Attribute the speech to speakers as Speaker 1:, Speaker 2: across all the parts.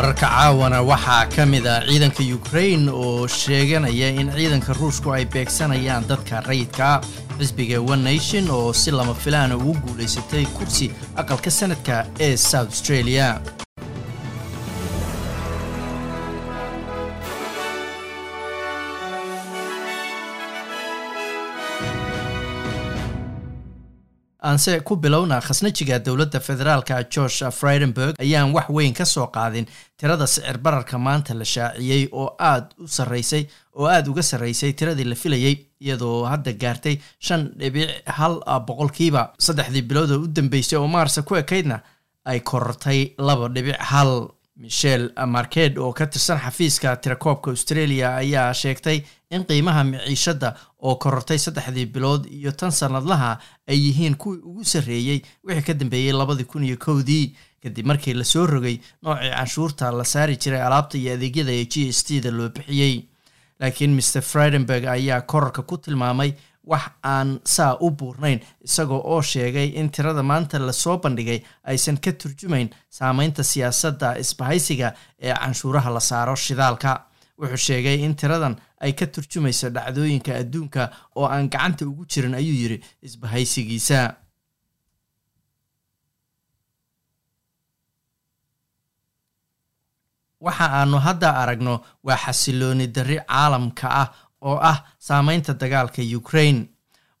Speaker 1: wararka caawana waxaa ka mid a ciidanka ukrain oo sheeganaya in ciidanka ruushku ay beegsanayaan dadka rayidka xisbiga one nation oo si lama filaana ugu guulaysatay kursi aqalka sanadka ee south australia aanse ku bilowna khasnajiga dowladda federaalka george fridenberg ayaan wax weyn ka soo qaadin tirada sicir bararka maanta la shaaciyey oo aad u sarreysay oo aada uga sarreysay tiradii la filayey iyadoo hadda gaartay shan dhibic hal boqolkiiba saddexdii bilood oo u dambeysay oo maarsa ku ekaydna ay korortay laba dhibic hal michel marked oo ka tirsan xafiiska tirakoobka australia ayaa sheegtay in qiimaha miciishadda oo korortay saddexdii bilood iyo tan sanadlaha ay yihiin kuwii ugu sarreeyey wixii ka dambeeyey labadii kun iyo kowdii. Kadib markii la soo rogay noocii canshuurta la saari jiray alaabta iyo adeegyada ee g s t da loo bixiyey laakiin mr fridenberg ayaa kororka ku tilmaamay wax aan saa u buurnayn isagoo oo sheegay in tirada maanta la soo bandhigay aysan ka turjumayn saameynta siyaasadda isbahaysiga ee canshuuraha la saaro shidaalka. Wuxuu sheegay in tiradan ay ka turjumayso dhacdooyinka adduunka oo aan gacanta ugu jirin ayuu yidhi isbahaysigiisa. Waxa aanu hadda aragno waa xasilooni darri caalamka ah oo ah saameynta dagaalka ukraine.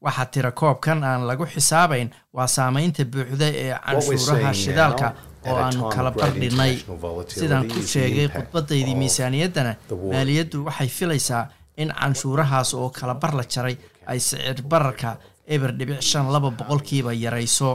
Speaker 1: Waxaa tira koobkan aan lagu xisaabayn waa saameynta buuxda ee canshuuraha shidaalka oo aanu kala bardhinnay sidaan ku sheegay khudbadaydii miisaaniyaddana maaliyaddu waxay filaysaa in canshuurahaas oo kala bar la jaray ay sicir bararka eber dhibic shan laba boqolkiiba yarayso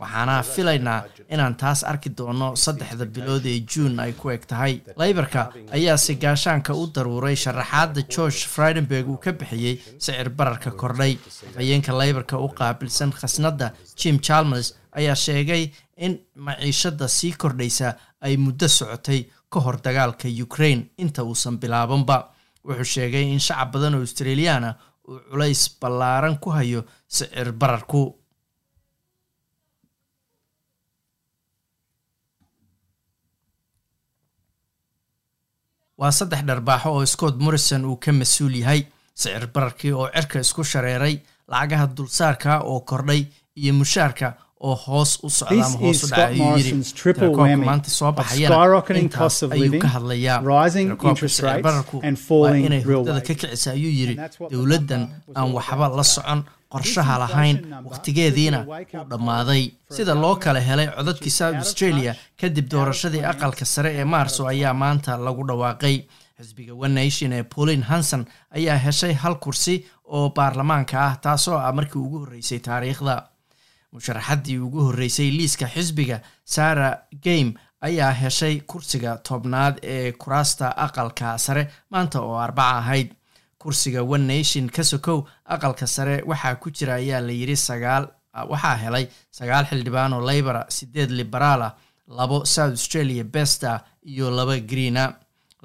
Speaker 1: waxaana filaynaa inaan taas arki doono saddexda bilood ee juun ay ku eg tahay. Laybarka ayaa si gaashaanka u daruuray sharaxaadda george fridenberg uu ka bixiyey sicir bararka kordhay. Afhayeenka laybarka u qaabilsan khasnadda jim chalmers ayaa sheegay in maciishadda sii kordhaysa ay muddo socotay ka hor dagaalka ukraine. Inta uusan bilaabanba wuxuu sheegay in shacab badan oo australiyaana uu culays ballaaran ku hayo sicir bararku waa saddex dharbaaxo oo scott morrison uu ka mas'uul yahay sicir bararkii oo cirka isku shareeray lacagaha dulsaarka oo kordhay iyo mushaarka oo hoos u socda ama hoos u dhaca ayuu yidhi tirakoobka maanta soo baxayana intaas ayuu ka hadlayaa. tirakoobka sicir bararku waa inay hurdada ka kicisa ayuu yidhi dowladdan aan waxba la socon qorshaha lahayn wakhtigeediina uu dhammaaday. sida loo kala helay codadkii south australia kadib doorashadii aqalka sare ee maarso ayaa maanta lagu dhawaaqay. Xisbiga one nation ee pauline hanson ayaa heshay hal kursi oo baarlamaanka ah taasoo ah markii ugu horreysay taariikhda musharaxaddii ugu horreysay liiska xisbiga sarah game ayaa heshay kursiga tobnaad ee kuraasta aqalka sare maanta oo arbaca ahayd. Kursiga one nation ka sokow aqalka sare waxaa ku jira ayaa la yidhi sagaal waxaa helay sagaal xildhibaan oo laybora sideed liberaal ah labo south australia besta iyo laba greena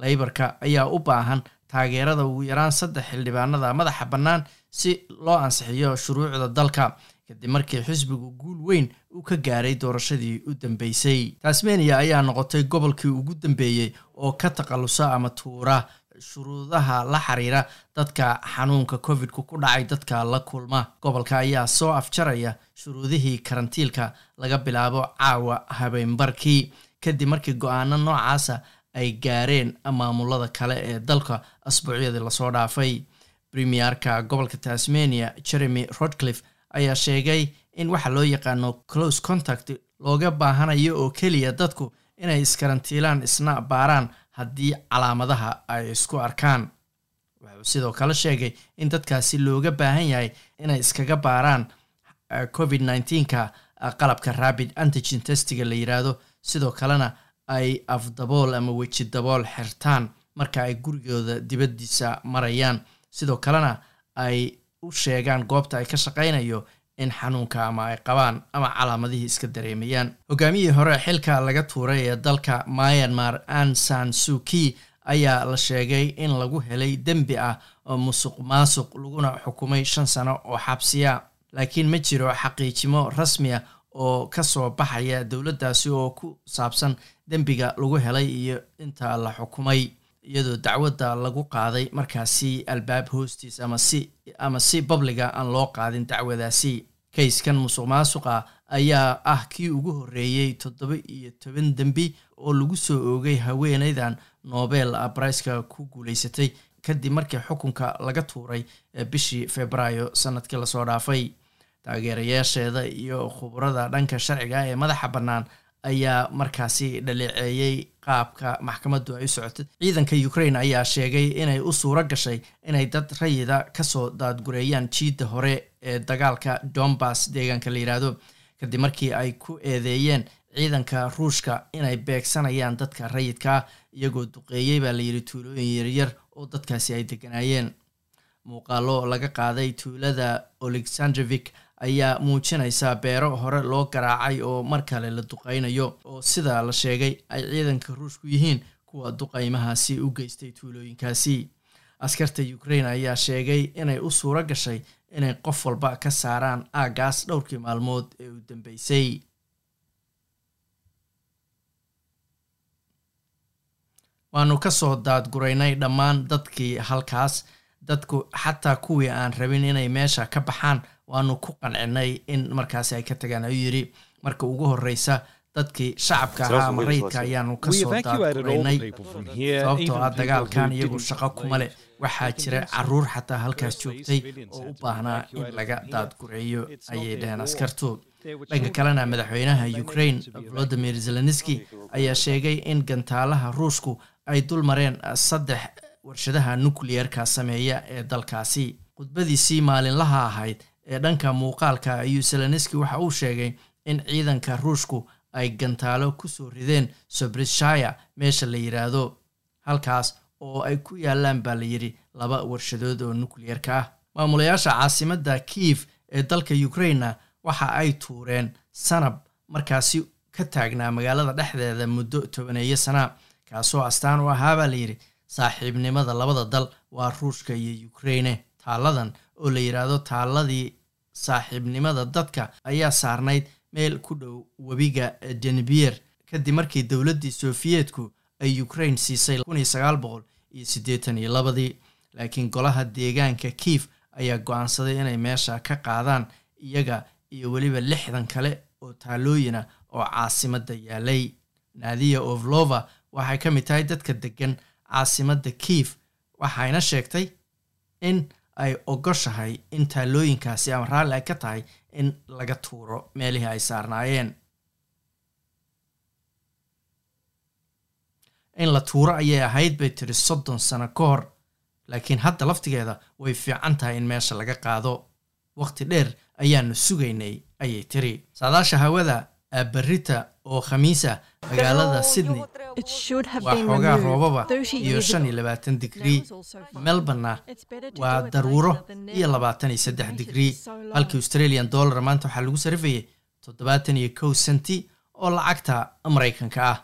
Speaker 1: layborka ayaa u baahan taageerada ugu yaraan saddex xildhibaanada madaxa bannaan si loo ansixiyo shuruucda dalka kadib markii xisbigu guul weyn uu ka gaaray doorashadii u dambeysay. Tasmania ayaa noqotay gobolkii ugu dambeeyey oo ka takhallusa ama tuura shuruudaha la xiriira dadka xanuunka covidku ku dhacay dadka la kulma. Gobolka ayaa soo afjaraya shuruudihii karantiilka laga bilaabo caawa habeenbarkii kadib markii go'aano noocaasa ay gaareen maamulada kale ee dalka asbuucyadii la soo dhaafay. Premierka gobolka tasmania jeremy rodcliffe ayaa sheegay in waxa loo yaqaano close contact looga baahanayo oo keliya dadku inay iskarantiilaan isna baaraan haddii calaamadaha ay isku arkaan. Wuxuu sidoo kale sheegay in dadkaasi looga baahan yahay inay iskaga baaraan covid nneteen-ka qalabka rabid antigen testiga la yiraahdo. Sidoo kalena ay afdabool ama weji dabool xirtaan marka ay gurigooda dibaddiisa marayaan. Sidoo kalena ay u sheegaan goobta ay ka shaqaynayo in xanuunka ama ay qabaan ama calaamadihii iska dareemayaan. Hogaamiyihii hore xilka laga tuuray ee dalka myanmar an san suki ayaa la sheegay in lagu helay dembi ah oo musuq maasuq laguna xukumay shan sano oo xabsiya. Laakiin ma jiro xaqiijimo rasmi ah oo ka soo baxaya dowladdaasi oo ku saabsan dembiga lagu helay iyo inta la xukumay iyadoo dacwadda lagu qaaday markaasi albaab hoostiis ama si ama si babliga aan loo qaadin dacwadaasi. Kayskan musuq maasuqa ayaa ah kii ugu horreeyey toddoba iyo toban dembi oo lagu soo oogay haweeneydan nobel briceka ku guuleysatay kadib markii xukunka laga tuuray bishii februaayo sannadkii la soo dhaafay. Taageerayaasheeda iyo khubrada dhanka sharciga ee madaxa bannaan ayaa markaasi dhaleeceeyey qaabka maxkamaddu ay u socotay ciidanka ukraine ayaa sheegay inay u suuro gashay inay dad rayida ka soo daadgureeyaan jiidda hore ee dagaalka dombas deegaanka la yidhaahdo kadib markii ay ku eedeeyeen ciidanka ruushka inay beegsanayaan dadka rayidkaa iyagoo duqeeyey baa layidhi tuulooyin yaryar oo dadkaasi ay deganaayeen muuqaalo laga qaaday tuulada olexandrevik ayaa muujinaysa beero hore loo garaacay oo mar kale la duqeynayo oo sida la sheegay ay ciidanka ruushku yihiin kuwa duqeymahaasi u geystay tuulooyinkaasi. Askarta ukraine ayaa sheegay inay u suuro gashay inay qof walba ka saaraan aagaas dhowrkii maalmood ee u dambeysay. Waanu ka soo daadguraynay dhammaan dadkii halkaas dadku xataa kuwii aan rabin inay meesha ka baxaan waanu ku qancinay in markaasi ay ka tagaan. Ayuu yidhi marka ugu horeysa dadkii shacabka ahaa ama rayidka ayaanu ka soo daadguraynay sababtoo ah dagaalkan iyagu shaqo kuma leh waxaa jira carruur xataa halkaas joogtay oo u baahnaa in laga daadgureeyo ayay dheheen askartu dhanka kalena madaxweynaha ukraine volodimir zelenski ayaa sheegay in gantaalaha ruushku ay dul mareen saddex warshadaha nucleerka sameeya ee dalkaasi. Khudbadiisii maalinlaha ahayd ee dhanka muuqaalka ayuu zelenski waxa uu sheegay in ciidanka ruushku ay gantaalo ku soo rideen sobrishaya meesha la yidhaahdo halkaas oo ay ku yaalaan baa la yidhi laba warshadood oo nucleerka ah. Maamulayaasha caasimadda kiyev ee dalka ukraina waxa ay tuureen sanab markaasi ka taagnaa magaalada dhexdeeda muddo tobaneeyo sana kaasoo astaan u ahaa baa layidhi saaxiibnimada labada dal waa ruushka iyo ukraine. Taaladan oo la yidhaahdo taaladii saaxiibnimada dadka ayaa saarnayd meel ku dhow webiga denbier kadib markii dowladdii sofiyeetku ay ukraine siisay iyo siddeetan iyo labadii laakiin golaha deegaanka kief ayaa go'aansaday inay meesha ka qaadaan iyaga iyo weliba lixdan kale oo taalooyina oo caasimadda yaalay. Naadiya ovlova waxay ka mid tahay dadka degan caasimadda kief waxayna sheegtay in ay ogoshahay in taalooyinkaasi ama raalli ay ka tahay in laga tuuro meelihii ay saarnaayeen. In la tuuro ayay ahayd bay tiri soddon sano ka hor laakiin hadda laftigeeda way fiican tahay in meesha laga qaado. Waqti dheer ayaanu sugaynay ayay tiri saadaasha hawada berita oo khamiisa magaalada sydney. Waa xoogaa roobaba iyo shan iyo labaatan digrii melborna waa daruuro iyo labaatan iyo saddex digrii halkii australian dollar maanta waxaa lagu sarifayay toddobaatan iyo kow senti oo lacagta maraykanka ah